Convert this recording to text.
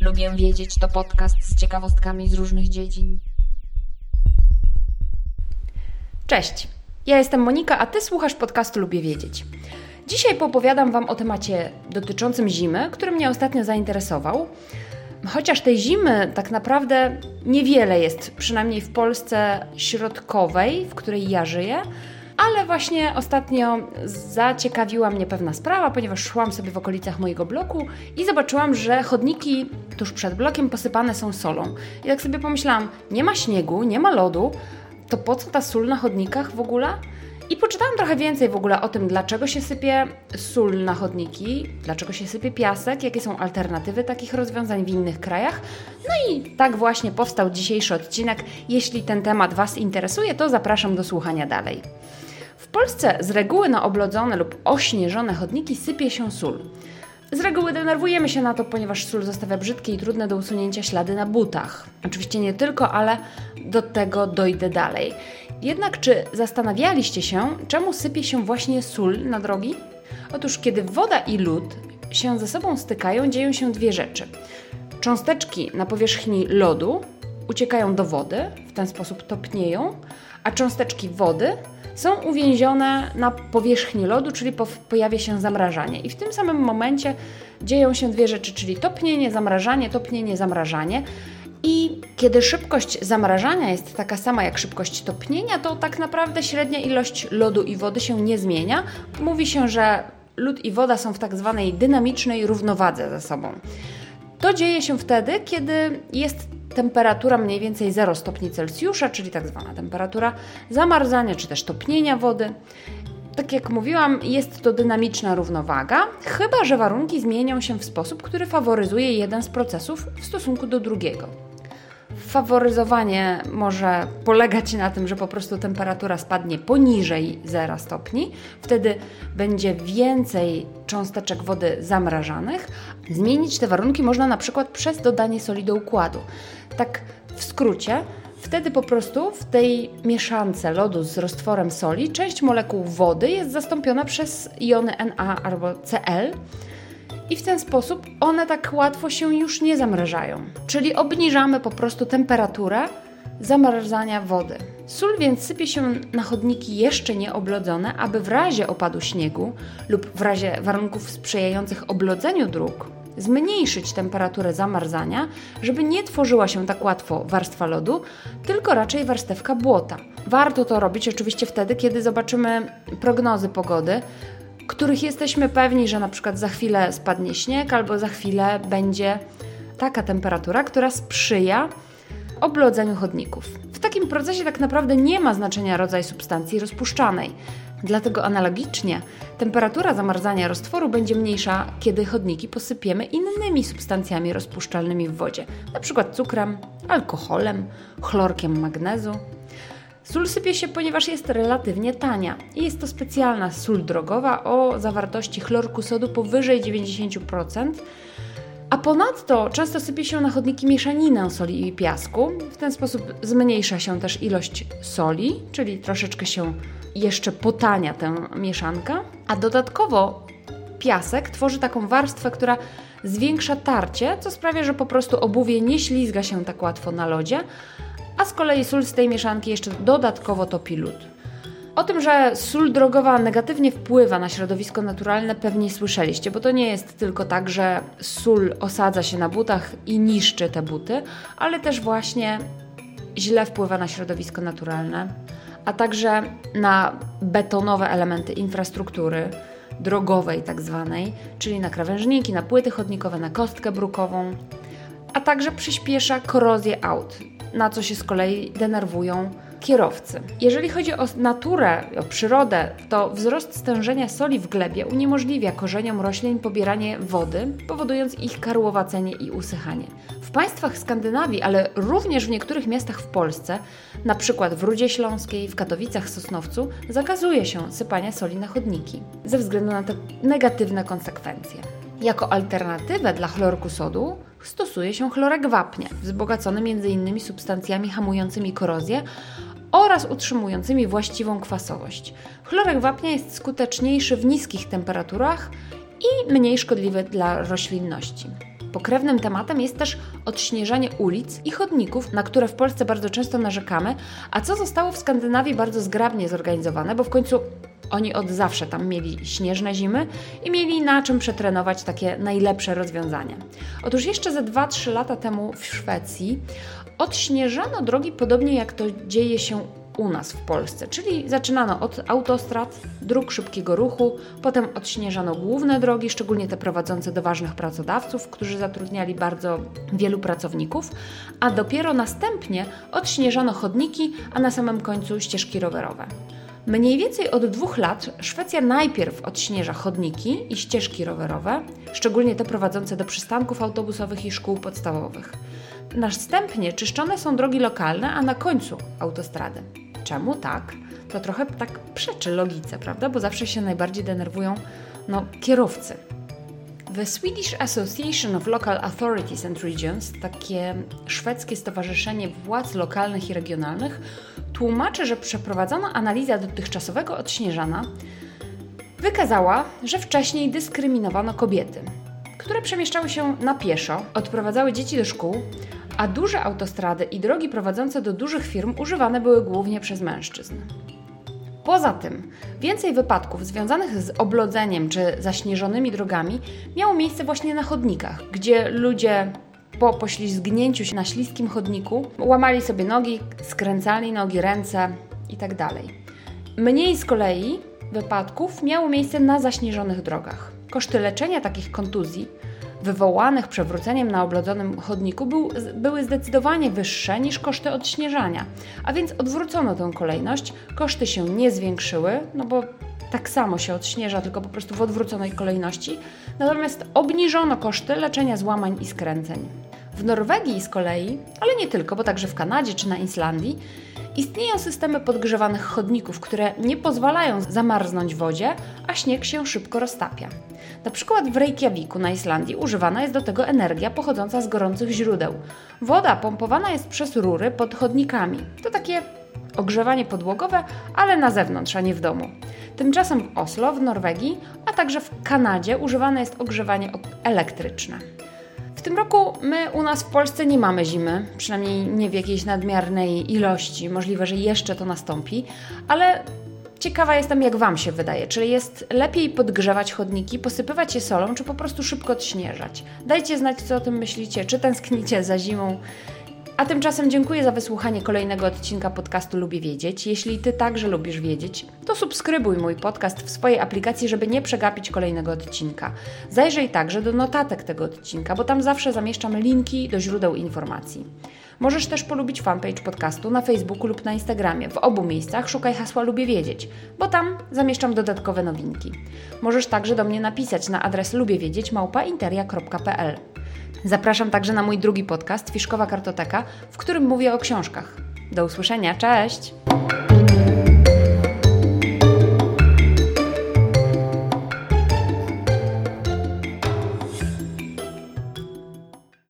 Lubię wiedzieć to podcast z ciekawostkami z różnych dziedzin. Cześć, ja jestem Monika, a Ty słuchasz podcastu Lubię Wiedzieć. Dzisiaj poopowiadam Wam o temacie dotyczącym zimy, który mnie ostatnio zainteresował. Chociaż tej zimy tak naprawdę niewiele jest, przynajmniej w Polsce środkowej, w której ja żyję, ale właśnie ostatnio zaciekawiła mnie pewna sprawa, ponieważ szłam sobie w okolicach mojego bloku i zobaczyłam, że chodniki tuż przed blokiem posypane są solą. I tak sobie pomyślałam, nie ma śniegu, nie ma lodu, to po co ta sól na chodnikach w ogóle? I poczytałam trochę więcej w ogóle o tym, dlaczego się sypie sól na chodniki, dlaczego się sypie piasek, jakie są alternatywy takich rozwiązań w innych krajach. No i tak właśnie powstał dzisiejszy odcinek. Jeśli ten temat Was interesuje, to zapraszam do słuchania dalej. W Polsce z reguły na oblodzone lub ośnieżone chodniki sypie się sól. Z reguły denerwujemy się na to, ponieważ sól zostawia brzydkie i trudne do usunięcia ślady na butach. Oczywiście nie tylko, ale do tego dojdę dalej. Jednak czy zastanawialiście się, czemu sypie się właśnie sól na drogi? Otóż kiedy woda i lód się ze sobą stykają, dzieją się dwie rzeczy. Cząsteczki na powierzchni lodu uciekają do wody, w ten sposób topnieją, a cząsteczki wody są uwięzione na powierzchni lodu, czyli pojawia się zamrażanie. I w tym samym momencie dzieją się dwie rzeczy, czyli topnienie, zamrażanie, topnienie, zamrażanie. I kiedy szybkość zamrażania jest taka sama jak szybkość topnienia, to tak naprawdę średnia ilość lodu i wody się nie zmienia. Mówi się, że lód i woda są w tak zwanej dynamicznej równowadze ze sobą. To dzieje się wtedy, kiedy jest temperatura mniej więcej 0 stopni Celsjusza, czyli tak zwana temperatura zamarzania czy też topnienia wody. Tak jak mówiłam, jest to dynamiczna równowaga, chyba że warunki zmienią się w sposób, który faworyzuje jeden z procesów w stosunku do drugiego. Faworyzowanie może polegać na tym, że po prostu temperatura spadnie poniżej 0 stopni, wtedy będzie więcej cząsteczek wody zamrażanych. Zmienić te warunki można na przykład przez dodanie soli do układu. Tak w skrócie, wtedy po prostu w tej mieszance lodu z roztworem soli część molekuł wody jest zastąpiona przez jony Na albo Cl i w ten sposób one tak łatwo się już nie zamrażają. Czyli obniżamy po prostu temperaturę zamarzania wody. Sól więc sypie się na chodniki jeszcze nieoblodzone, aby w razie opadu śniegu lub w razie warunków sprzyjających oblodzeniu dróg zmniejszyć temperaturę zamarzania, żeby nie tworzyła się tak łatwo warstwa lodu, tylko raczej warstewka błota. Warto to robić oczywiście wtedy, kiedy zobaczymy prognozy pogody, których jesteśmy pewni, że na przykład za chwilę spadnie śnieg albo za chwilę będzie taka temperatura, która sprzyja oblodzeniu chodników. W takim procesie tak naprawdę nie ma znaczenia rodzaj substancji rozpuszczanej. Dlatego analogicznie temperatura zamarzania roztworu będzie mniejsza, kiedy chodniki posypiemy innymi substancjami rozpuszczalnymi w wodzie, np. cukrem, alkoholem, chlorkiem magnezu. Sól sypie się, ponieważ jest relatywnie tania i jest to specjalna sól drogowa o zawartości chlorku sodu powyżej 90%, a ponadto często sypie się na chodniki mieszaninę soli i piasku. W ten sposób zmniejsza się też ilość soli, czyli troszeczkę się jeszcze potania tę mieszanka, a dodatkowo piasek tworzy taką warstwę, która zwiększa tarcie, co sprawia, że po prostu obuwie nie ślizga się tak łatwo na lodzie, a z kolei sól z tej mieszanki jeszcze dodatkowo topi lód. O tym, że sól drogowa negatywnie wpływa na środowisko naturalne, pewnie słyszeliście, bo to nie jest tylko tak, że sól osadza się na butach i niszczy te buty, ale też właśnie źle wpływa na środowisko naturalne, a także na betonowe elementy infrastruktury drogowej, tak zwanej, czyli na krawężniki, na płyty chodnikowe, na kostkę brukową, a także przyspiesza korozję aut, na co się z kolei denerwują kierowcy. Jeżeli chodzi o naturę, o przyrodę, to wzrost stężenia soli w glebie uniemożliwia korzeniom roślin pobieranie wody, powodując ich karłowacenie i usychanie. W państwach Skandynawii, ale również w niektórych miastach w Polsce, na przykład w Rudzie Śląskiej, w Katowicach, Sosnowcu, zakazuje się sypania soli na chodniki ze względu na te negatywne konsekwencje. Jako alternatywę dla chlorku sodu stosuje się chlorek wapnia, wzbogacony m.in. substancjami hamującymi korozję oraz utrzymującymi właściwą kwasowość. Chlorek wapnia jest skuteczniejszy w niskich temperaturach i mniej szkodliwy dla roślinności. Pokrewnym tematem jest też odśnieżanie ulic i chodników, na które w Polsce bardzo często narzekamy, a co zostało w Skandynawii bardzo zgrabnie zorganizowane, bo w końcu oni od zawsze tam mieli śnieżne zimy i mieli na czym przetrenować takie najlepsze rozwiązania. Otóż jeszcze ze 2-3 lata temu w Szwecji odśnieżano drogi podobnie jak to dzieje się u nas w Polsce, czyli zaczynano od autostrad, dróg szybkiego ruchu, potem odśnieżano główne drogi, szczególnie te prowadzące do ważnych pracodawców, którzy zatrudniali bardzo wielu pracowników, a dopiero następnie odśnieżano chodniki, a na samym końcu ścieżki rowerowe. Mniej więcej od dwóch lat Szwecja najpierw odśnieża chodniki i ścieżki rowerowe, szczególnie te prowadzące do przystanków autobusowych i szkół podstawowych. Następnie czyszczone są drogi lokalne, a na końcu autostrady. Czemu tak? To trochę tak przeczy logice, prawda? Bo zawsze się najbardziej denerwują no, kierowcy. The Swedish Association of Local Authorities and Regions, takie szwedzkie stowarzyszenie władz lokalnych i regionalnych, tłumaczy, że przeprowadzona analiza dotychczasowego odśnieżana wykazała, że wcześniej dyskryminowano kobiety, które przemieszczały się na pieszo, odprowadzały dzieci do szkół, a duże autostrady i drogi prowadzące do dużych firm używane były głównie przez mężczyzn. Poza tym, więcej wypadków związanych z oblodzeniem czy zaśnieżonymi drogami miało miejsce właśnie na chodnikach, gdzie ludzie po poślizgnięciu się na śliskim chodniku łamali sobie nogi, skręcali nogi, ręce itd. Tak Mniej z kolei wypadków miało miejsce na zaśnieżonych drogach. Koszty leczenia takich kontuzji wywołanych przewróceniem na oblodzonym chodniku był, były zdecydowanie wyższe niż koszty odśnieżania. A więc odwrócono tę kolejność, koszty się nie zwiększyły, no bo tak samo się odśnieża, tylko po prostu w odwróconej kolejności, natomiast obniżono koszty leczenia złamań i skręceń. W Norwegii z kolei, ale nie tylko, bo także w Kanadzie czy na Islandii, Istnieją systemy podgrzewanych chodników, które nie pozwalają zamarznąć wodzie, a śnieg się szybko roztapia. Na przykład w Reykjaviku na Islandii używana jest do tego energia pochodząca z gorących źródeł. Woda pompowana jest przez rury pod chodnikami. To takie ogrzewanie podłogowe, ale na zewnątrz, a nie w domu. Tymczasem w Oslo, w Norwegii, a także w Kanadzie używane jest ogrzewanie elektryczne. W tym roku my u nas w Polsce nie mamy zimy, przynajmniej nie w jakiejś nadmiernej ilości. Możliwe, że jeszcze to nastąpi, ale ciekawa jestem, jak Wam się wydaje. Czy jest lepiej podgrzewać chodniki, posypywać je solą, czy po prostu szybko odśnieżać? Dajcie znać, co o tym myślicie. Czy tęsknicie za zimą? A tymczasem dziękuję za wysłuchanie kolejnego odcinka podcastu Lubię Wiedzieć. Jeśli Ty także lubisz wiedzieć, to subskrybuj mój podcast w swojej aplikacji, żeby nie przegapić kolejnego odcinka. Zajrzyj także do notatek tego odcinka, bo tam zawsze zamieszczam linki do źródeł informacji. Możesz też polubić fanpage podcastu na Facebooku lub na Instagramie. W obu miejscach szukaj hasła Lubię Wiedzieć, bo tam zamieszczam dodatkowe nowinki. Możesz także do mnie napisać na adres lubiewiedzieć@interia.pl. Zapraszam także na mój drugi podcast Fiszkowa Kartoteka, w którym mówię o książkach. Do usłyszenia, cześć!